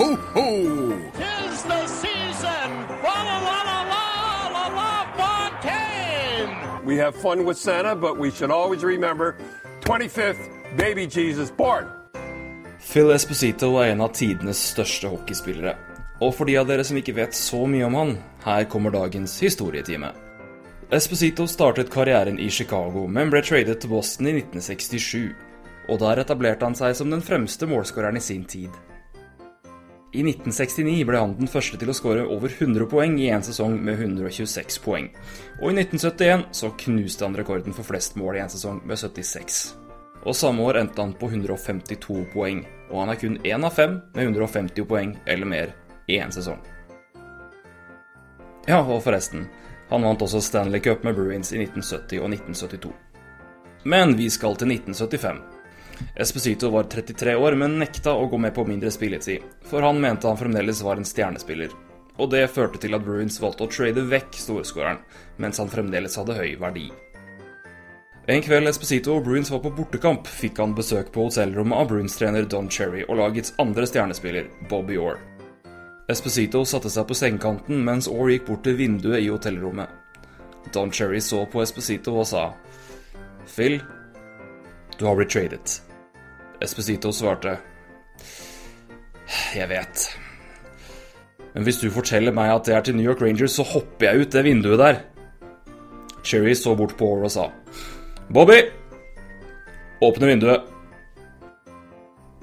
ho, ho! Tis the season! La la la la la la la Fontaine! We have fun with Santa, but we should always remember 25th, baby Jesus born. Phil Esposito er en av tidenes største hockeyspillere. Og for de av dere som ikke vet så mye om han, her kommer dagens historietime. Esposito startet karrieren i Chicago, men ble tradet til Boston i 1967. Og der etablerte han seg som den fremste målskåreren i sin tid. I 1969 ble han den første til å skåre over 100 poeng i én sesong med 126 poeng. Og i 1971 så knuste han rekorden for flest mål i én sesong med 76. Og samme år endte han på 152 poeng, og han er kun én av fem med 150 poeng eller mer i én sesong. Ja, og forresten, han vant også Stanley Cup med Bruins i 1970 og 1972. Men vi skal til 1975. Esposito var 33 år, men nekta å gå med på mindre spilletid, for han mente han fremdeles var en stjernespiller. Og det førte til at Bruins valgte å trade vekk storskåreren, mens han fremdeles hadde høy verdi. En kveld Esposito og Bruins var på bortekamp, fikk han besøk på hotellrommet av Bruins-trener Don Cherry og lagets andre stjernespiller, Bobby Orr. Esposito satte seg på sengekanten mens Orr gikk bort til vinduet i hotellrommet. Don Cherry så på Esposito og sa Phil, du har blitt tradet. Esposito svarte Jeg vet. Men hvis du forteller meg at det er til New York Rangers, så hopper jeg ut det vinduet der. Cherry så bort på Orr og sa Bobby! Åpne vinduet.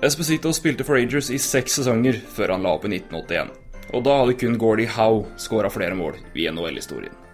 Esposito spilte for Rangers i seks sesonger før han la opp i 1981. Og da hadde kun Gordie Howe skåra flere mål i NHL-historien.